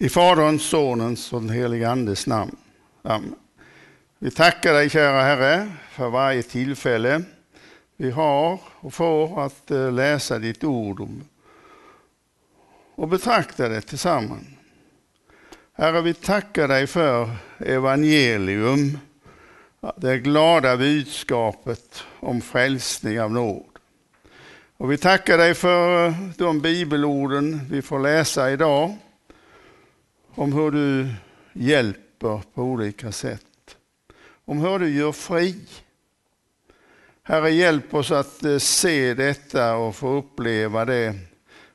I Faderns, Sonens och den helige Andes namn. Amen. Vi tackar dig kära Herre för varje tillfälle vi har och får att eh, läsa ditt ord och betrakta det tillsammans. Herre, vi tackar dig för evangelium, det glada budskapet om frälsning av nåd. Och vi tackar dig för de bibelorden vi får läsa idag om hur du hjälper på olika sätt. Om hur du gör fri. Herre, hjälp oss att eh, se detta och få uppleva det.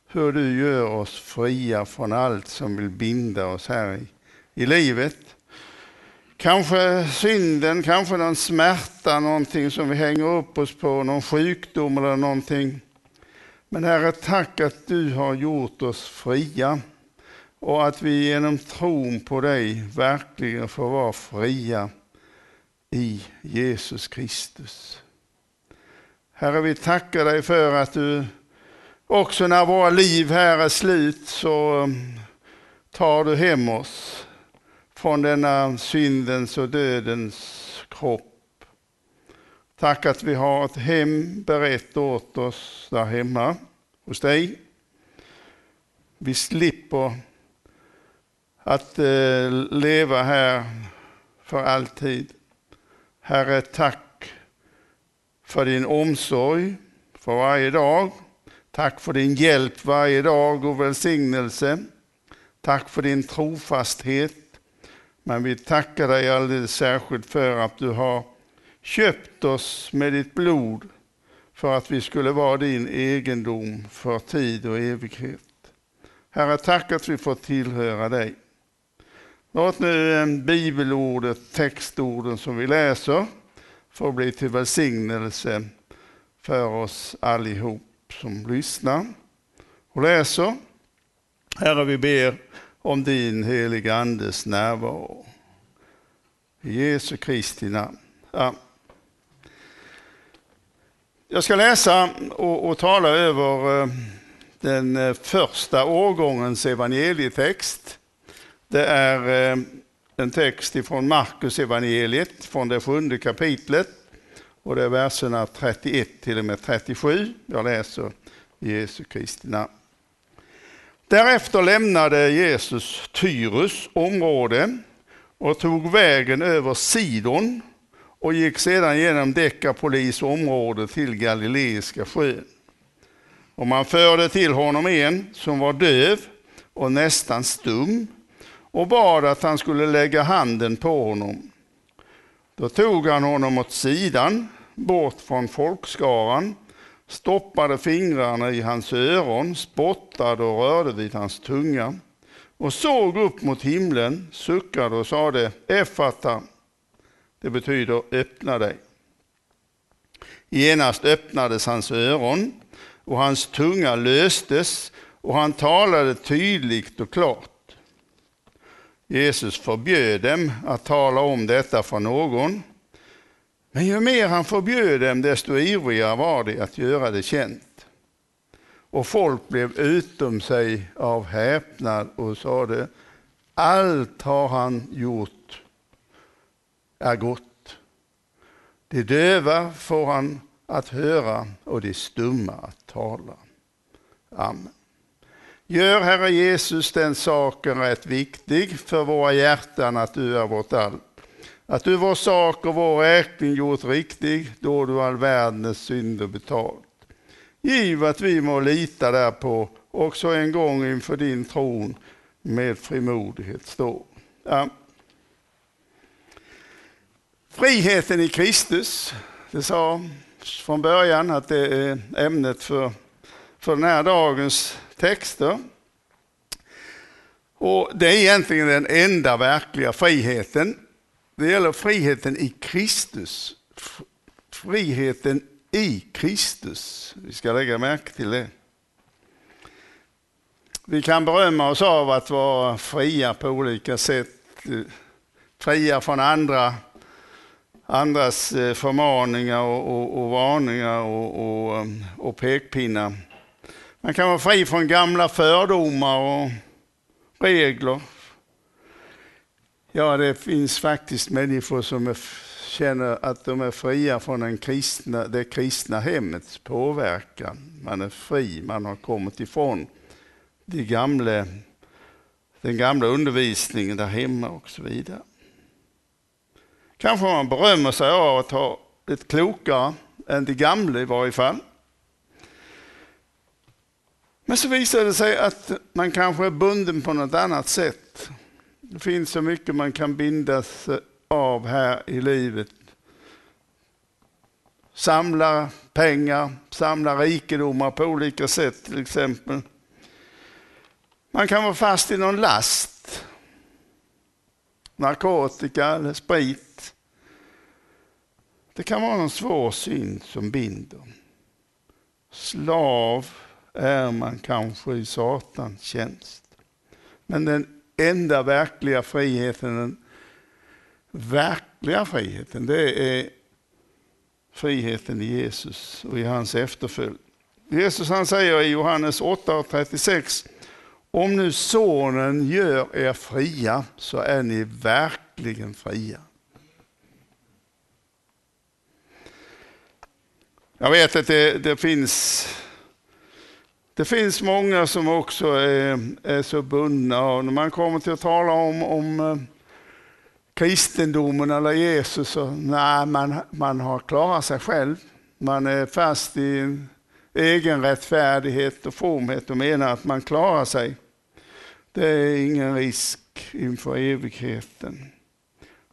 Hur du gör oss fria från allt som vill binda oss här i, i livet. Kanske synden, kanske någon smärta, någonting som vi hänger upp oss på, någon sjukdom eller någonting. Men Herre, tack att du har gjort oss fria och att vi genom tron på dig verkligen får vara fria i Jesus Kristus. Herre, vi tackar dig för att du också när våra liv här är slut så um, tar du hem oss från denna syndens och dödens kropp. Tack att vi har ett hem berett åt oss där hemma hos dig. Vi slipper att eh, leva här för alltid. Herre, tack för din omsorg för varje dag. Tack för din hjälp varje dag och välsignelse. Tack för din trofasthet. Men vi tackar dig alldeles särskilt för att du har köpt oss med ditt blod för att vi skulle vara din egendom för tid och evighet. Herre, tack att vi får tillhöra dig. Låt nu eh, bibelordet, textorden som vi läser, få bli till välsignelse för oss allihop som lyssnar och läser. Herre, vi ber om din heliga Andes närvaro. I Jesu Kristi namn. Ja. Jag ska läsa och, och tala över eh, den eh, första årgångens evangelietext det är eh, en text ifrån Markus evangeliet från det sjunde kapitlet. Och det är verserna 31 till och med 37. Jag läser i Jesu Kristi namn. Därefter lämnade Jesus Tyrus område och tog vägen över Sidon och gick sedan genom Dekapolis område till Galileiska sjön. Och man förde till honom en som var döv och nästan stum och bad att han skulle lägga handen på honom. Då tog han honom åt sidan, bort från folkskaran, stoppade fingrarna i hans öron, spottade och rörde vid hans tunga och såg upp mot himlen, suckade och sade Effata. Det betyder öppna dig. Genast öppnades hans öron och hans tunga löstes och han talade tydligt och klart. Jesus förbjöd dem att tala om detta för någon. Men ju mer han förbjöd dem, desto ivrigare var de att göra det känt. Och folk blev utom sig av häpnad och sade, allt har han gjort är gott. De döva får han att höra och de stumma att tala. Amen. Gör Herre Jesus den saken rätt viktig för våra hjärtan att du är vårt allt. Att du vår sak och vår räkning gjort riktig då du all världens synder betalt. Giv att vi må lita därpå också en gång inför din tron med frimodighet stå. Ja. Friheten i Kristus, det sa från början att det är ämnet för, för den här dagens texter. Och Det är egentligen den enda verkliga friheten. Det gäller friheten i Kristus. Friheten i Kristus. Vi ska lägga märke till det. Vi kan berömma oss av att vara fria på olika sätt. Fria från andra, andras eh, förmaningar och, och, och varningar och, och, och pekpinnar. Man kan vara fri från gamla fördomar och regler, Ja, det finns faktiskt människor som är, känner att de är fria från den kristna, det kristna hemmets påverkan. Man är fri, man har kommit ifrån de gamla, den gamla undervisningen där hemma och så vidare. Kanske man berömmer sig av att ha blivit klokare än de gamla i varje fall. Men så visar det sig att man kanske är bunden på något annat sätt. Det finns så mycket man kan bindas av här i livet. Samla pengar, samla rikedomar på olika sätt till exempel. Man kan vara fast i någon last. Narkotika eller sprit. Det kan vara någon svår synd som binder. Slav är man kanske i Satans tjänst. Men den enda verkliga friheten, den verkliga friheten, det är friheten i Jesus och i hans efterföljd. Jesus han säger i Johannes 8 och 36, om nu sonen gör er fria så är ni verkligen fria. Jag vet att det, det finns det finns många som också är, är så bundna och när man kommer till att tala om, om eh, kristendomen eller Jesus så nej, man, man har klarat sig själv. Man är fast i en egen rättfärdighet och fromhet och menar att man klarar sig. Det är ingen risk inför evigheten.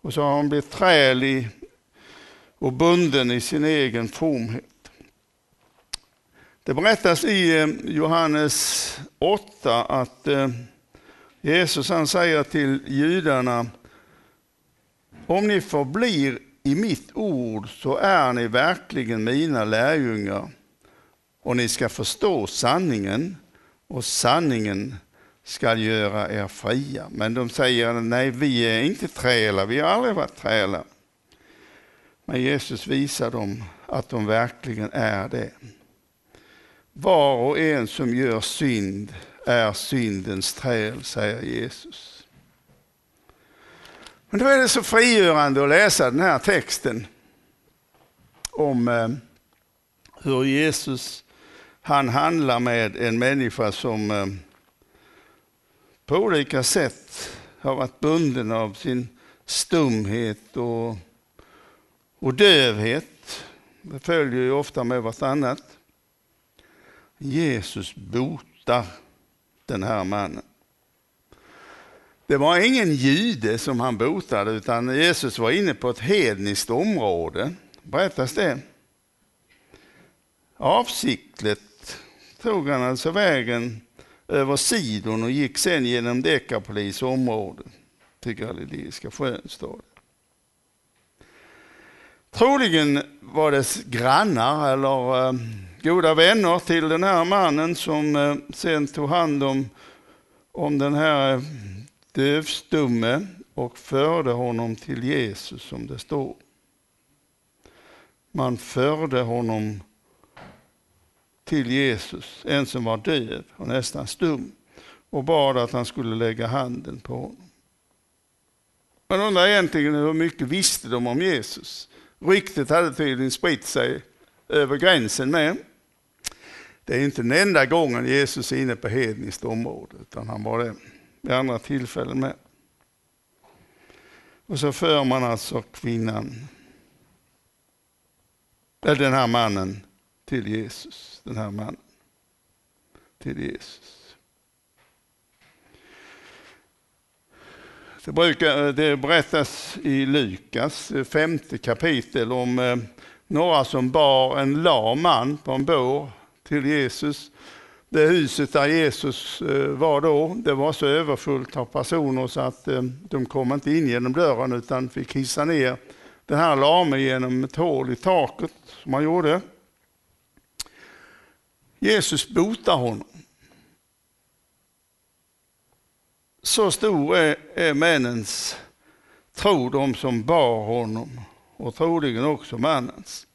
Och så har man blivit trälig och bunden i sin egen fromhet. Det berättas i eh, Johannes 8 att eh, Jesus han säger till judarna, om ni förblir i mitt ord så är ni verkligen mina lärjungar och ni ska förstå sanningen och sanningen ska göra er fria. Men de säger nej, vi är inte trälar, vi har aldrig varit trälar. Men Jesus visar dem att de verkligen är det. Var och en som gör synd är syndens träl, säger Jesus. Men då är det så frigörande att läsa den här texten om eh, hur Jesus han handlar med en människa som eh, på olika sätt har varit bunden av sin stumhet och, och dövhet. Det följer ju ofta med vartannat. Jesus botar den här mannen. Det var ingen jude som han botade utan Jesus var inne på ett hedniskt område. Berättas det? Avsiktligt tog han alltså vägen över Sidon och gick sen genom Dekapolis område till Galileiska sjön, står det. Troligen var det grannar eller eh, goda vänner till den här mannen som eh, sen tog hand om, om den här eh, dövstumme och förde honom till Jesus som det står. Man förde honom till Jesus, en som var döv och nästan stum och bad att han skulle lägga handen på honom. Man undrar egentligen hur mycket visste de om Jesus? Ryktet hade tydligen spritt sig över gränsen med. Det är inte den enda gången Jesus är inne på hedniskt område, utan han var det vid andra tillfällen med. Och så för man alltså kvinnan, eller den här mannen, till Jesus. Den här mannen till Jesus. Det, brukar, det berättas i Lukas femte kapitel om eh, några som bar en lam man på en bår till Jesus. Det huset där Jesus eh, var då, det var så överfullt av personer så att eh, de kom inte in genom dörren utan fick hissa ner den här lame genom ett hål i taket som han gjorde. Jesus botar honom. Så stor är, är männens tro, de som bar honom och troligen också mannens.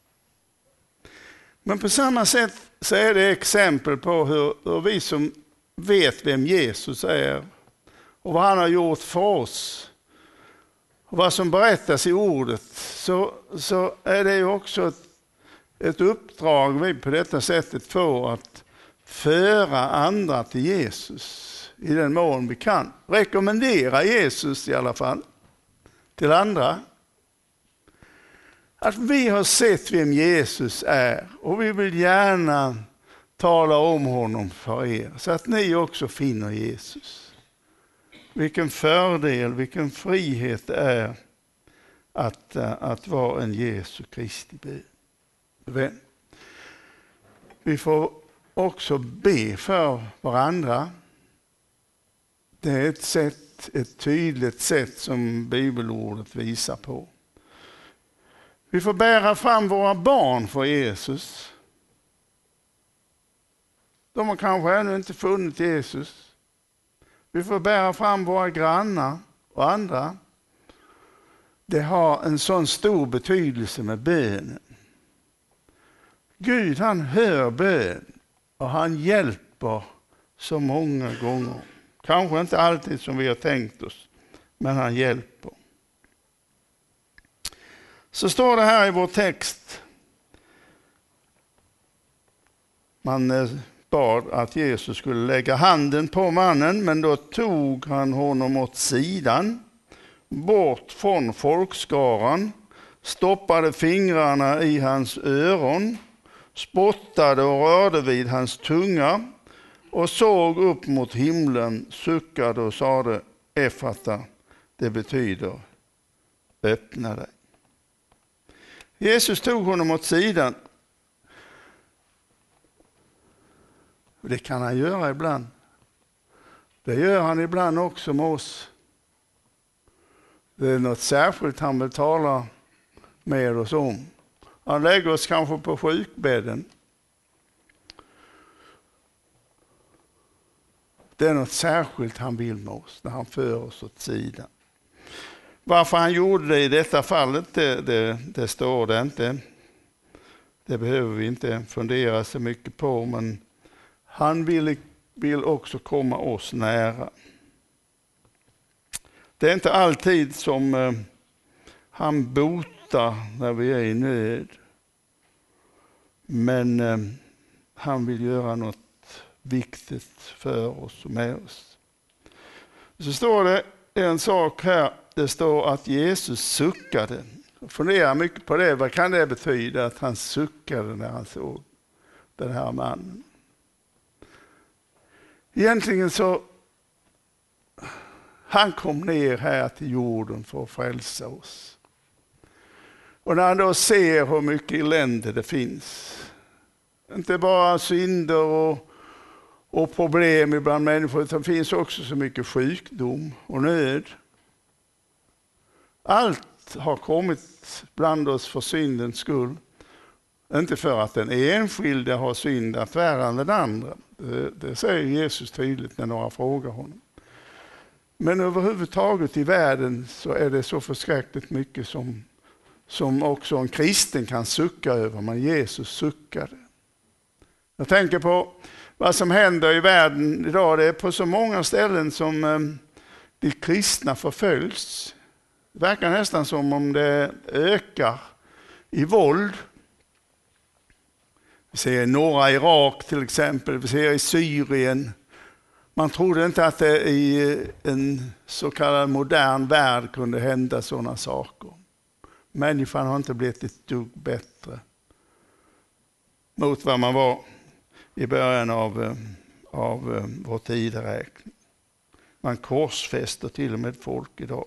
Men på samma sätt så är det exempel på hur, hur vi som vet vem Jesus är och vad han har gjort för oss och vad som berättas i ordet så, så är det ju också ett, ett uppdrag vi på detta sättet får att föra andra till Jesus i den mån vi kan. Rekommendera Jesus i alla fall till andra. Att vi har sett vem Jesus är och vi vill gärna tala om honom för er så att ni också finner Jesus. Vilken fördel, vilken frihet det är att, eh, att vara en Jesu Kristi vän. Vi får också be för varandra. Det är ett, sätt, ett tydligt sätt som bibelordet visar på. Vi får bära fram våra barn för Jesus. De har kanske ännu inte funnit Jesus. Vi får bära fram våra grannar och andra. Det har en sån stor betydelse med bönen. Gud han hör bön och han hjälper så många gånger. Kanske inte alltid som vi har tänkt oss, men han hjälper. Så står det här i vår text. Man eh, bad att Jesus skulle lägga handen på mannen, men då tog han honom åt sidan, bort från folkskaran, stoppade fingrarna i hans öron, spottade och rörde vid hans tunga och såg upp mot himlen, suckade och sade Efata, det betyder öppna dig. Jesus tog honom åt sidan. Det kan han göra ibland. Det gör han ibland också med oss. Det är något särskilt han vill tala med oss om. Han lägger oss kanske på sjukbädden Det är något särskilt han vill med oss när han för oss åt sidan. Varför han gjorde det i detta fallet, det, det, det står det inte. Det behöver vi inte fundera så mycket på, men han vill, vill också komma oss nära. Det är inte alltid som eh, han botar när vi är i nöd. Men eh, han vill göra något viktigt för oss och med oss. Så står det en sak här, det står att Jesus suckade. Jag funderar mycket på det, vad kan det betyda att han suckade när han såg den här mannen? Egentligen så, han kom ner här till jorden för att frälsa oss. Och när han då ser hur mycket elände det finns, inte bara synder och och problem bland människor, utan det finns också så mycket sjukdom och nöd. Allt har kommit bland oss för syndens skull. Inte för att den enskilde har syndat värre än den andra. Det, det säger Jesus tydligt när några frågar honom. Men överhuvudtaget i världen så är det så förskräckligt mycket som, som också en kristen kan sucka över, men Jesus suckade. Jag tänker på vad som händer i världen idag. Det är på så många ställen som eh, de kristna förföljs. Det verkar nästan som om det ökar i våld. Vi ser i norra Irak till exempel, vi ser i Syrien. Man trodde inte att det i en så kallad modern värld kunde hända sådana saker. Människan har inte blivit ett dugg bättre mot vad man var i början av, eh, av eh, vår tideräkning. Man korsfäster till och med folk idag.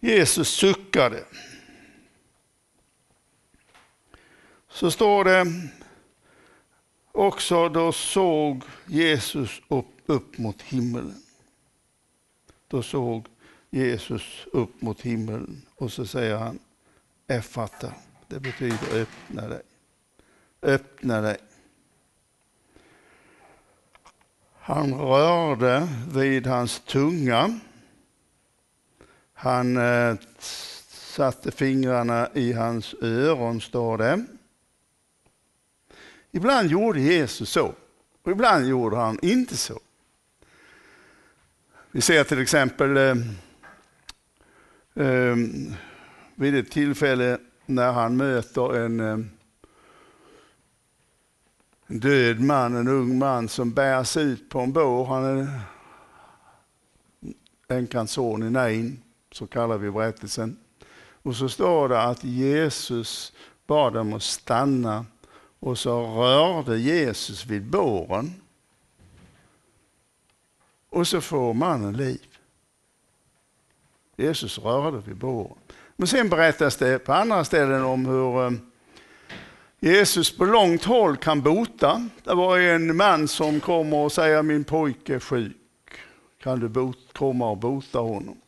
Jesus suckade. Så står det också, då såg Jesus upp, upp mot himlen. Då såg Jesus upp mot himlen och så säger han Effata, det betyder öppna dig öppna dig. Han rörde vid hans tunga. Han eh, satte fingrarna i hans öron, står det. Ibland gjorde Jesus så, och ibland gjorde han inte så. Vi ser till exempel eh, eh, vid ett tillfälle när han möter en, eh, en död man, en ung man som bärs ut på en bår. Han är änkans son i Nain, så kallar vi berättelsen. Och så står det att Jesus bad dem att stanna och så rörde Jesus vid båren. Och så får mannen liv. Jesus rörde vid båren. Men sen berättas det på andra ställen om hur eh, Jesus på långt håll kan bota. Det var en man som kom och säger min pojke är sjuk. Kan du komma och bota honom?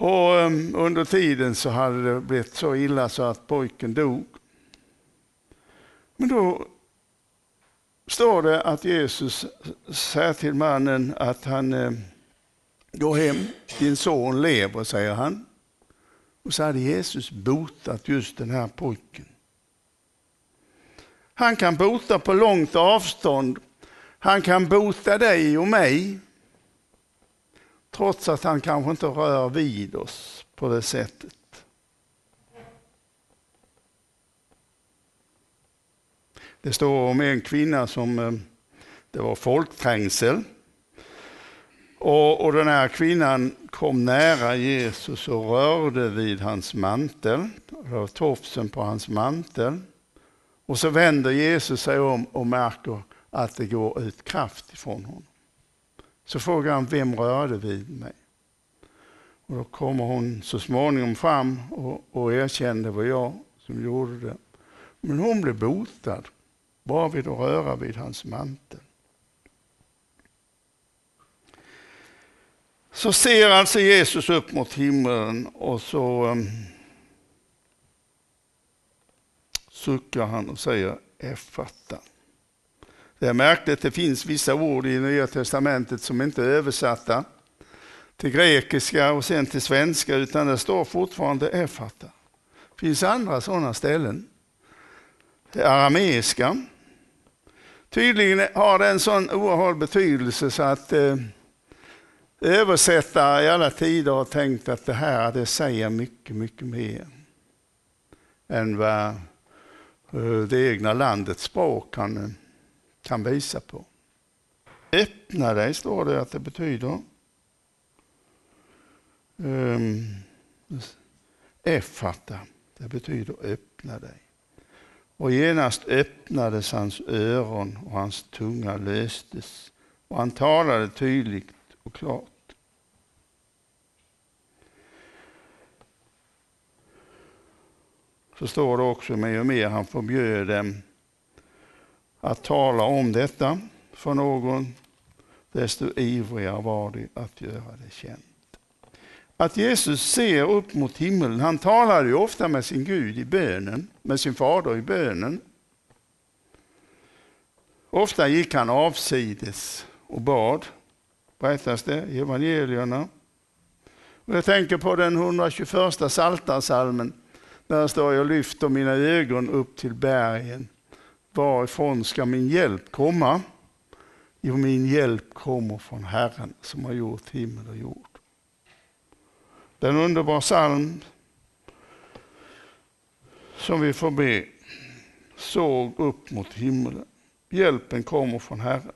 Och um, under tiden så hade det blivit så illa så att pojken dog. Men då står det att Jesus säger till mannen att han eh, går hem, din son lever, säger han. Och så hade Jesus botat just den här pojken. Han kan bota på långt avstånd. Han kan bota dig och mig. Trots att han kanske inte rör vid oss på det sättet. Det står om en kvinna som, eh, det var folkträngsel. Och, och den här kvinnan kom nära Jesus och rörde vid hans mantel, tofsen på hans mantel. Och så vänder Jesus sig om och märker att det går ut kraft ifrån honom. Så frågar han, vem rörde vid mig? Och då kommer hon så småningom fram och, och erkände det var jag som gjorde det. Men hon blev botad bara vid att röra vid hans mantel. Så ser alltså Jesus upp mot himlen och så um, suckar han och säger Effata. Det är märkligt, det finns vissa ord i Nya Testamentet som inte är översatta till grekiska och sen till svenska, utan det står fortfarande Effata. Det finns andra sådana ställen. Det arameiska. Tydligen har det en sån oerhörd betydelse så att eh, översättare i alla tider har tänkt att det här det säger mycket, mycket mer än vad eh, det egna landets språk kan, eh, kan visa på. Öppna dig står det att det betyder. Ehm, um, Effata, det betyder öppna dig. Och genast öppnades hans öron och hans tunga löstes och han talade tydligt och klart. Så står det också mer och mer, han förbjöd dem att tala om detta för någon, desto ivrigare var det att göra det känt. Att Jesus ser upp mot himlen, han talade ju ofta med sin Gud i bönen, med sin fader i bönen. Ofta gick han avsides och bad berättas det i evangelierna. Och jag tänker på den 121 Psaltarpsalmen där det står jag lyfter mina ögon upp till bergen. Varifrån ska min hjälp komma? Jo, min hjälp kommer från Herren som har gjort himmel och jord. Det är en underbar psalm som vi får be. Såg upp mot himlen. Hjälpen kommer från Herren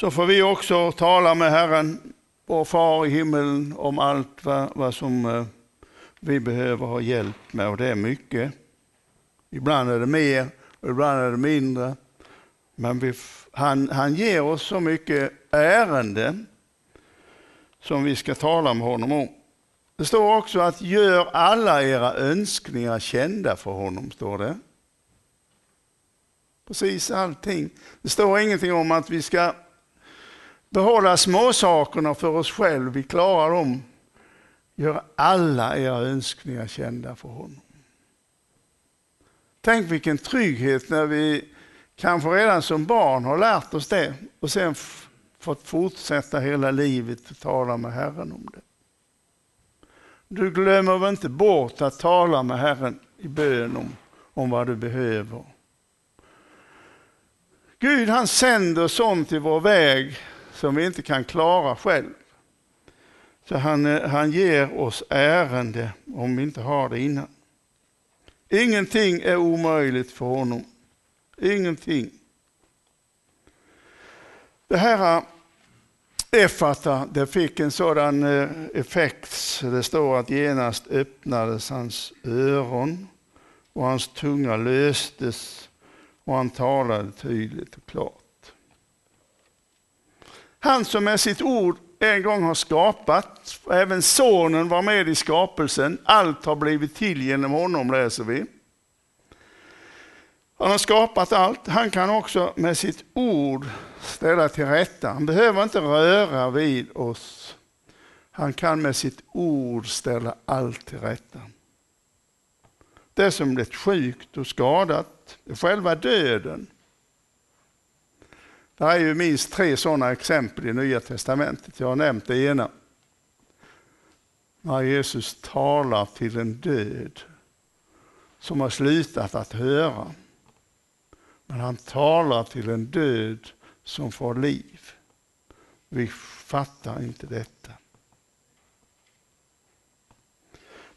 så får vi också tala med Herren, vår far i himmelen, om allt vad, vad som eh, vi behöver ha hjälp med. Och det är mycket. Ibland är det mer och ibland är det mindre. Men vi, han, han ger oss så mycket ärenden som vi ska tala med honom om. Det står också att gör alla era önskningar kända för honom, står det. Precis allting. Det står ingenting om att vi ska behålla småsakerna för oss själva, vi klarar dem. Gör alla era önskningar kända för honom. Tänk vilken trygghet när vi kanske redan som barn har lärt oss det och sen fått fortsätta hela livet att tala med Herren om det. Du glömmer väl inte bort att tala med Herren i bön om, om vad du behöver. Gud han sänder sånt i vår väg som vi inte kan klara själv. Så han, eh, han ger oss ärende om vi inte har det innan. Ingenting är omöjligt för honom. Ingenting. Det här eh, Efata, det fick en sådan eh, effekt. Det står att genast öppnades hans öron och hans tunga löstes och han talade tydligt och klart. Han som med sitt ord en gång har skapat, även sonen var med i skapelsen, allt har blivit till genom honom läser vi. Han har skapat allt. Han kan också med sitt ord ställa till rätta. Han behöver inte röra vid oss. Han kan med sitt ord ställa allt till rätta. Det som blivit sjukt och skadat, själva döden. Det är ju minst tre sådana exempel i Nya Testamentet. Jag har nämnt det ena. När Jesus talar till en död som har slutat att höra. Men han talar till en död som får liv. Vi fattar inte detta.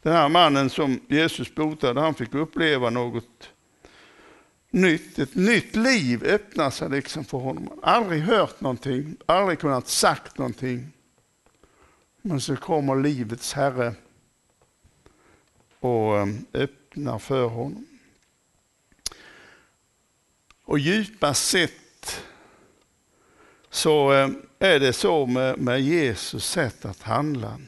Den här mannen som Jesus botade, han fick uppleva något nytt. Ett nytt liv öppnar sig liksom för honom. Aldrig hört någonting, aldrig kunnat sagt någonting. Men så kommer livets Herre och eh, öppnar för honom. Och djupast sett så eh, är det så med, med Jesus sätt att handla.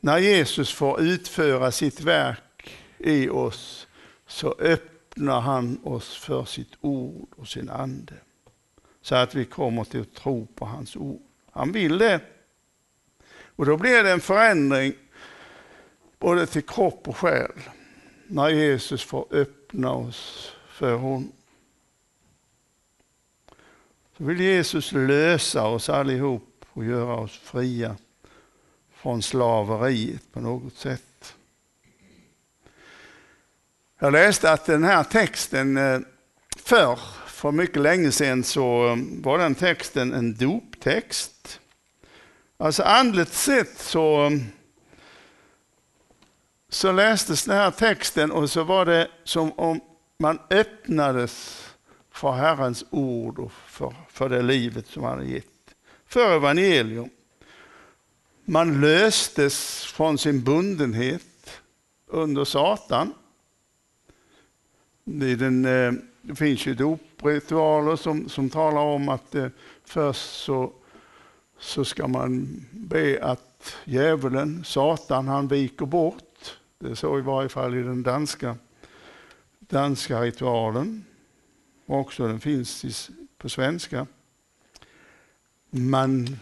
När Jesus får utföra sitt verk i oss så öppnar han oss för sitt ord och sin ande. Så att vi kommer till att tro på hans ord. Han vill det. Och då blir det en förändring både till kropp och själ. När Jesus får öppna oss för honom. Så vill Jesus lösa oss allihop och göra oss fria från slaveriet på något sätt. Jag läste att den här texten eh, förr, för mycket länge sedan, så eh, var den texten en doptext. Alltså andligt sett så, eh, så lästes den här texten och så var det som om man öppnades för Herrens ord och för, för det livet som han har gett. För evangelium. Man löstes från sin bundenhet under Satan. Det, den, eh, det finns ju dopritualer som, som talar om att eh, först så, så ska man be att djävulen, Satan, han viker bort. Det är så i varje fall i den danska, danska ritualen och också den finns på svenska. Man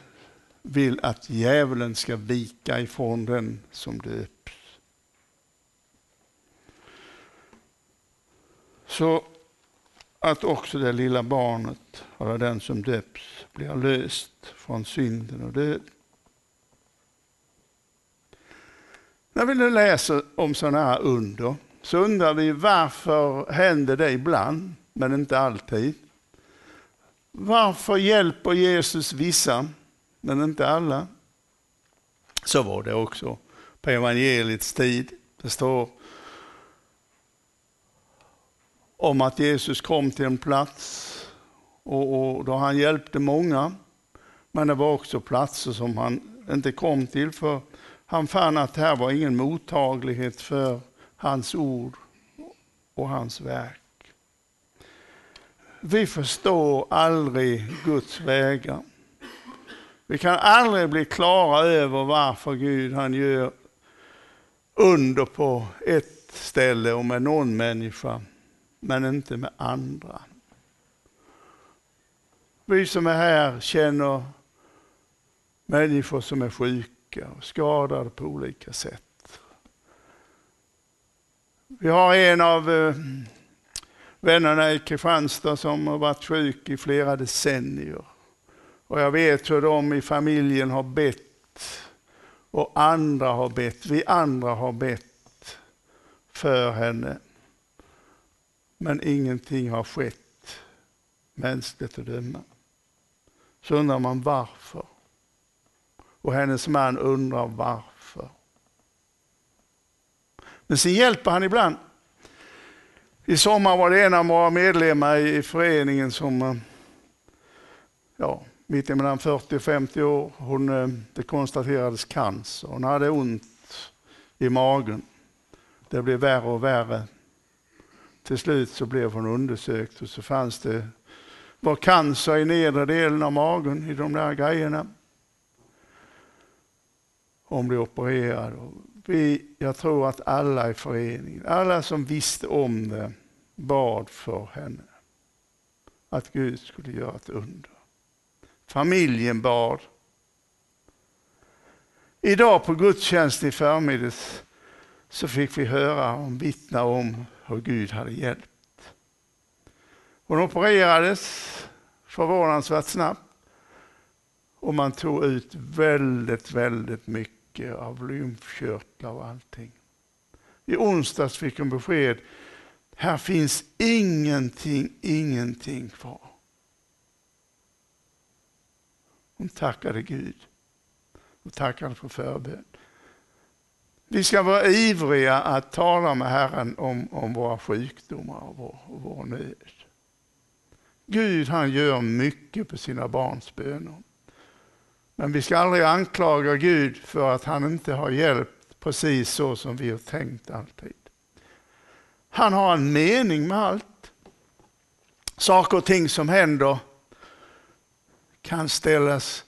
vill att djävulen ska vika ifrån den som döps. Så att också det lilla barnet, eller den som döps, blir löst från synden och död. När vi nu läser om sådana här under så undrar vi varför händer det ibland? men inte alltid. Varför hjälper Jesus vissa, men inte alla? Så var det också på evangeliets tid. Det står om att Jesus kom till en plats och, och då han hjälpte många. Men det var också platser som han inte kom till för han fann att här var ingen mottaglighet för hans ord och hans verk. Vi förstår aldrig Guds vägar. Vi kan aldrig bli klara över varför Gud han gör under på ett ställe och med någon människa, men inte med andra. Vi som är här känner människor som är sjuka och skadade på olika sätt. Vi har en av eh, vännerna i Kristianstad som har varit sjuk i flera decennier. Och jag vet hur de i familjen har bett och andra har bett. Vi andra har bett för henne. Men ingenting har skett mänskligt att döma. Så undrar man varför. Och hennes man undrar varför. Men sen hjälper han ibland. I sommar var det en av våra medlemmar i föreningen som eh, ja, mitt emellan 40 och 50 år. Hon, eh, det konstaterades cancer. Hon hade ont i magen. Det blev värre och värre. Till slut så blev hon undersökt och så fanns det var cancer i nedre delen av magen i de där grejerna. Hon blev opererad. Vi, jag tror att alla i föreningen, alla som visste om det, bad för henne. Att Gud skulle göra ett under. Familjen bad. Idag på gudstjänst i förmiddags så fick vi höra och vittna om hur Gud hade hjälpt. Hon opererades förvånansvärt snabbt och man tog ut väldigt, väldigt mycket av lymfkörtlar och allting. I onsdags fick hon besked, här finns ingenting, ingenting kvar. Hon tackade Gud och tackade för förbön. Vi ska vara ivriga att tala med Herren om, om våra sjukdomar och vår, och vår nöd. Gud han gör mycket på sina barns böner. Men vi ska aldrig anklaga Gud för att han inte har hjälpt precis så som vi har tänkt alltid. Han har en mening med allt. Saker och ting som händer kan ställas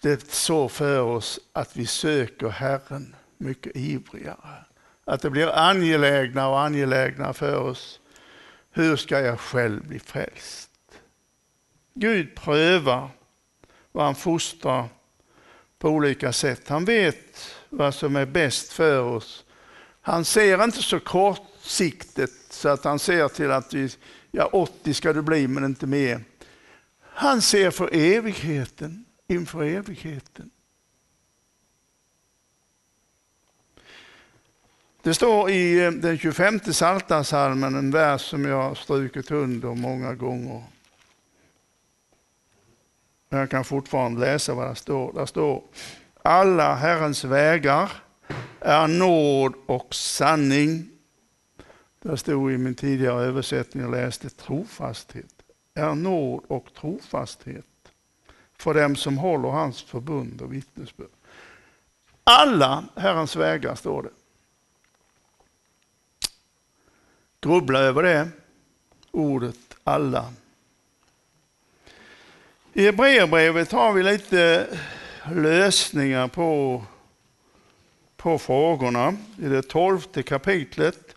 det så för oss att vi söker Herren mycket ivrigare. Att det blir angelägnare och angelägnare för oss. Hur ska jag själv bli frälst? Gud prövar vad han fostrar på olika sätt. Han vet vad som är bäst för oss. Han ser inte så kortsiktigt så att han ser till att vi, ja 80 ska du bli men inte mer. Han ser för evigheten, inför evigheten. Det står i eh, den 25 Psaltarpsalmen en vers som jag har strukit under många gånger. Men jag kan fortfarande läsa vad det står. Där står alla Herrens vägar är nåd och sanning. Det stod i min tidigare översättning, jag läste trofasthet. Är nåd och trofasthet för dem som håller hans förbund och vittnesbörd. Alla Herrens vägar står det. Grubbla över det ordet alla. I Hebreerbrevet har vi lite lösningar på, på frågorna. I det tolfte kapitlet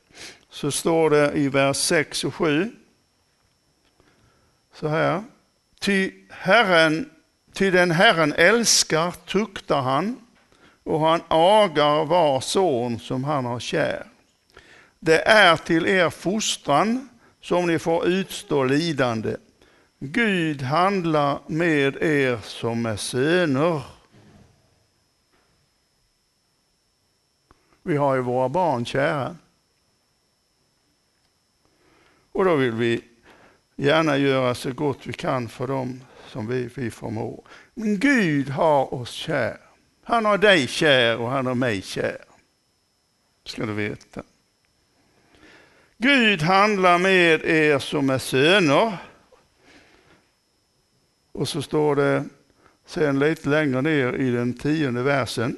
så står det i vers 6 och 7 så här. Ty, herren, ty den Herren älskar tuktar han och han agar var son som han har kär. Det är till er fostran som ni får utstå lidande. Gud handlar med er som är söner. Vi har ju våra barn kära. Och då vill vi gärna göra så gott vi kan för dem som vi, vi förmår. Men Gud har oss kär. Han har dig kär och han har mig kär. Ska du veta. Gud handlar med er som är söner. Och så står det sen lite längre ner i den tionde versen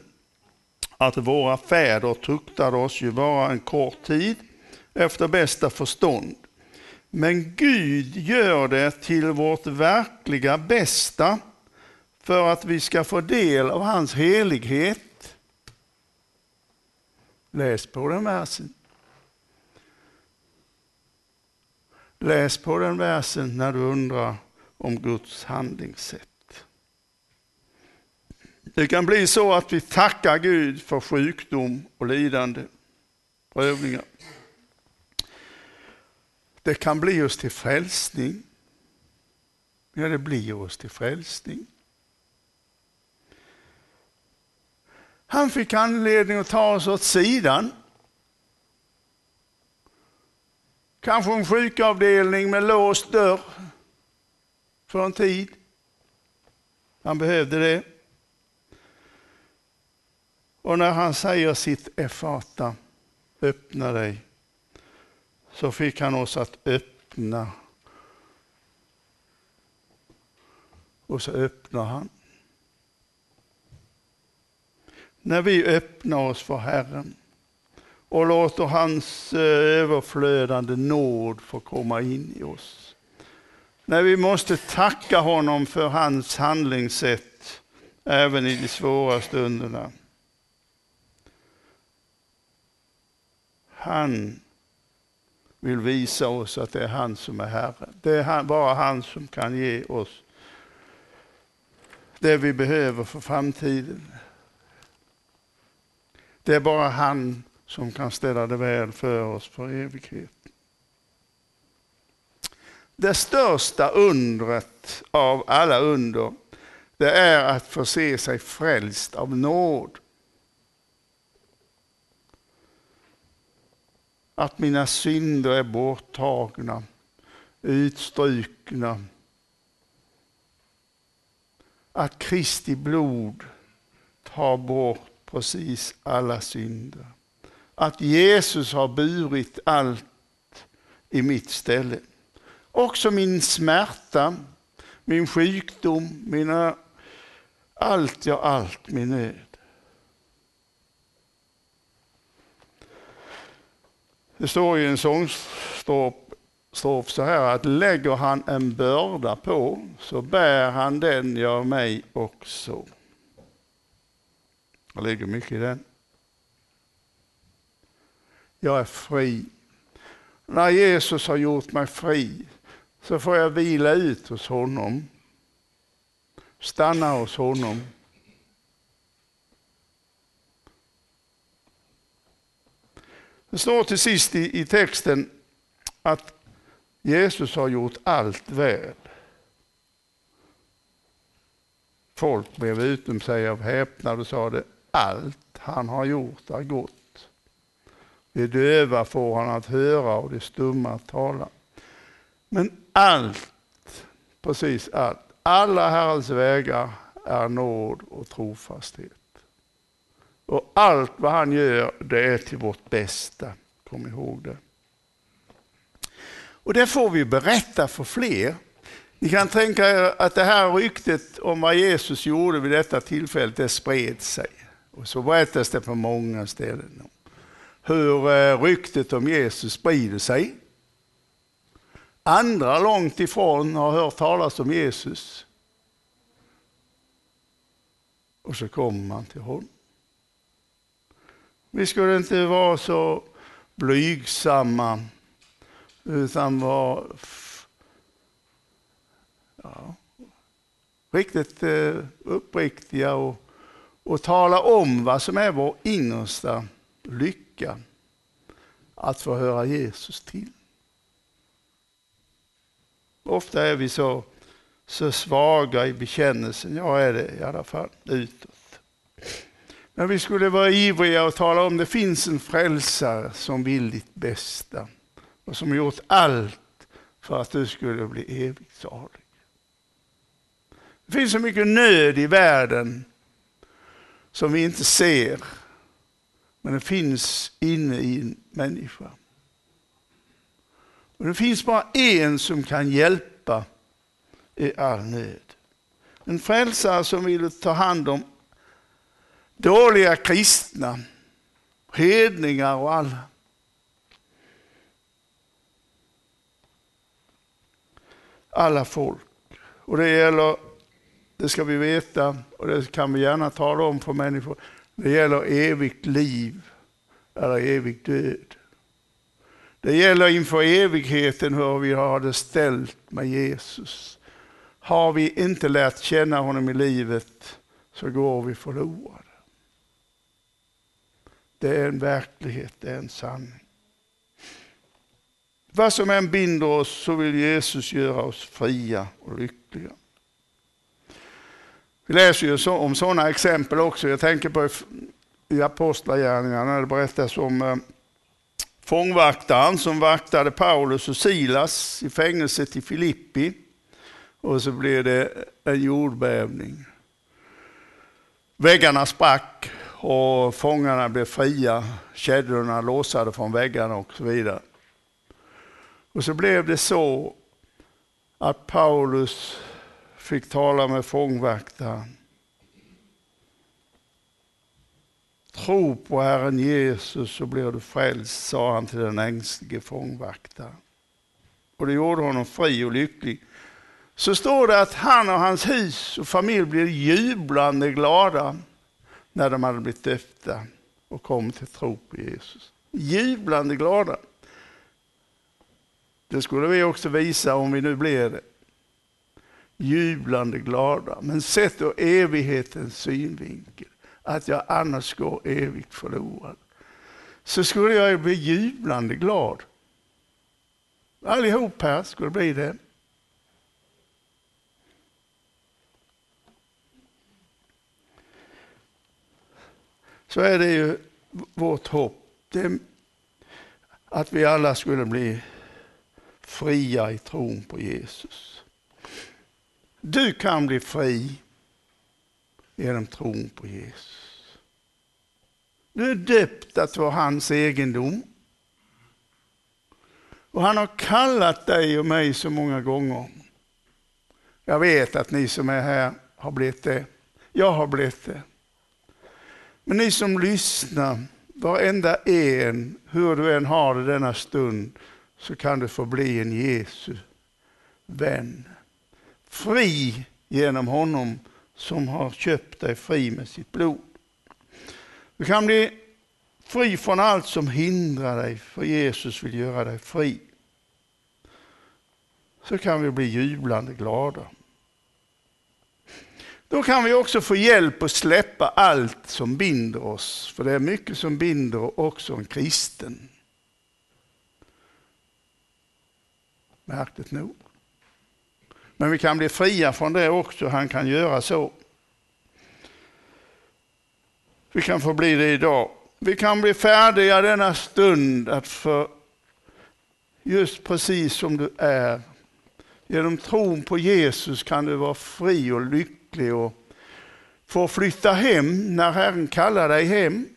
att våra fäder tuktade oss ju bara en kort tid efter bästa förstånd. Men Gud gör det till vårt verkliga bästa för att vi ska få del av hans helighet. Läs på den versen. Läs på den versen när du undrar om Guds handlingssätt. Det kan bli så att vi tackar Gud för sjukdom och lidande, prövningar. Det kan bli oss till frälsning. Ja, det blir oss till frälsning. Han fick anledning att ta oss åt sidan Kanske en sjukavdelning med låst dörr för en tid. Han behövde det. Och när han säger sitt Efata, öppna dig, så fick han oss att öppna. Och så öppnar han. När vi öppnar oss för Herren och låter hans eh, överflödande nåd få komma in i oss. När vi måste tacka honom för hans handlingssätt även i de svåra stunderna. Han vill visa oss att det är han som är Herre. Det är bara han som kan ge oss det vi behöver för framtiden. Det är bara han som kan ställa det väl för oss för evighet. Det största undret av alla under, det är att få se sig frälst av nåd. Att mina synder är borttagna, utstrukna. Att Kristi blod tar bort precis alla synder. Att Jesus har burit allt i mitt ställe. Också min smärta, min sjukdom, mina, allt, ja allt, min nöd. Det står i en sångstrof så här att lägger han en börda på så bär han den, ja mig också. Det ligger mycket i den. Jag är fri. När Jesus har gjort mig fri så får jag vila ut hos honom. Stanna hos honom. Det står till sist i, i texten att Jesus har gjort allt väl. Folk blev utom sig av häpnad och sa det, allt han har gjort är gott. Det döva får han att höra och det stumma att tala. Men allt, precis allt, alla Herrens vägar är nåd och trofasthet. Och allt vad han gör, det är till vårt bästa. Kom ihåg det. Och det får vi berätta för fler. Ni kan tänka er att det här ryktet om vad Jesus gjorde vid detta tillfälle, det spred sig. Och så berättas det på många ställen. Hur eh, ryktet om Jesus sprider sig. Andra långt ifrån har hört talas om Jesus. Och så kommer man till honom. Vi skulle inte vara så blygsamma utan vara ja, riktigt eh, uppriktiga och, och tala om vad som är vår innersta lycka. Att få höra Jesus till. Ofta är vi så, så svaga i bekännelsen. Jag är det i alla fall utåt. Men vi skulle vara ivriga och tala om det finns en frälsare som vill ditt bästa och som gjort allt för att du skulle bli evigt salig. Det finns så mycket nöd i världen som vi inte ser. Men den finns inne i en människa. Och det finns bara en som kan hjälpa i all nöd. En frälsare som vill ta hand om dåliga kristna, hedningar och alla. Alla folk. Och det gäller, det ska vi veta och det kan vi gärna tala om för människor. Det gäller evigt liv eller evig död. Det gäller inför evigheten hur vi har det ställt med Jesus. Har vi inte lärt känna honom i livet så går vi förlorade. Det är en verklighet, det är en sanning. Vad som än binder oss så vill Jesus göra oss fria och lyckliga. Vi läser ju om sådana exempel också. Jag tänker på i Apostlagärningarna när det berättas om eh, fångvaktaren som vaktade Paulus och Silas i fängelset i Filippi. Och så blev det en jordbävning. Väggarna sprack och fångarna blev fria, kedjorna låsade från väggarna och så vidare. Och så blev det så att Paulus fick tala med fångvaktaren. Tro på Herren Jesus så blir du frälst, sa han till den ängslige fångvaktaren. Och det gjorde honom fri och lycklig. Så står det att han och hans hus och familj blev jublande glada när de hade blivit döpta och kom till tro på Jesus. Jublande glada. Det skulle vi också visa om vi nu blir det. Jublande glada. Men sett ur evighetens synvinkel, att jag annars går evigt förlorad, så skulle jag bli jublande glad. Allihop här skulle bli det. Så är det ju vårt hopp. Det att vi alla skulle bli fria i tron på Jesus. Du kan bli fri genom tron på Jesus. Du är döpt att vara hans egendom. Och han har kallat dig och mig så många gånger. Jag vet att ni som är här har blivit det. Jag har blivit det. Men ni som lyssnar, varenda en, hur du än har det denna stund, så kan du få bli en Jesu vän. Fri genom honom som har köpt dig fri med sitt blod. Du kan bli fri från allt som hindrar dig, för Jesus vill göra dig fri. Så kan vi bli jublande glada. Då kan vi också få hjälp att släppa allt som binder oss, för det är mycket som binder också en kristen. Märkligt nog. Men vi kan bli fria från det också, han kan göra så. Vi kan få bli det idag. Vi kan bli färdiga denna stund att för just precis som du är. Genom tron på Jesus kan du vara fri och lycklig och få flytta hem när Herren kallar dig hem.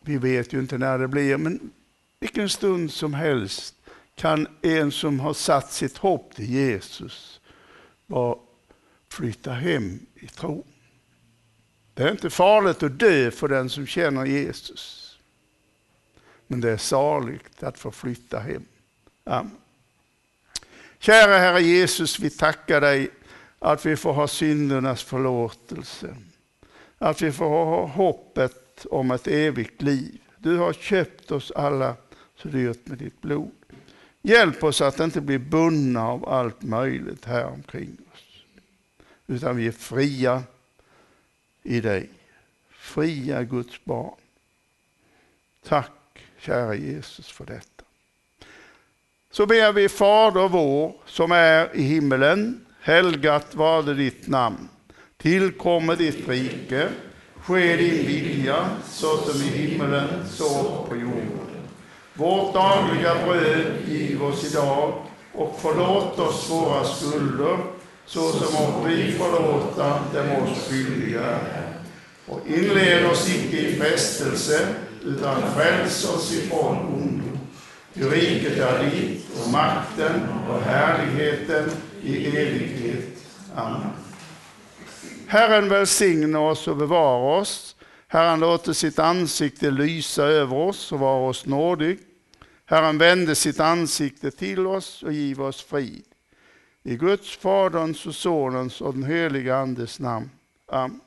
Vi vet ju inte när det blir, men vilken stund som helst kan en som har satt sitt hopp till Jesus var flytta hem i tro. Det är inte farligt att dö för den som känner Jesus. Men det är saligt att få flytta hem. Amen. Kära Herre Jesus, vi tackar dig att vi får ha syndernas förlåtelse. Att vi får ha hoppet om ett evigt liv. Du har köpt oss alla så dyrt med ditt blod. Hjälp oss att inte bli bundna av allt möjligt här omkring oss. Utan vi är fria i dig. Fria Guds barn. Tack kära Jesus för detta. Så ber vi Fader vår som är i himmelen. Helgat varde ditt namn. Tillkommer ditt rike. Ske din vilja så som i himmelen så på jorden. Vårt dagliga bröd giv oss idag och förlåt oss våra skulder så som vi förlåta dem oss skyldiga. Och inled oss icke i frestelse utan fräls oss ifrån ondo. Ty riket är ditt och makten och härligheten i evighet. Amen. Herren välsigne oss och bevara oss. Herren låter sitt ansikte lysa över oss och vara oss nådig. Herren vände sitt ansikte till oss och giv oss frid. I Guds, Faderns och Sonens och den helige Andes namn. Amen.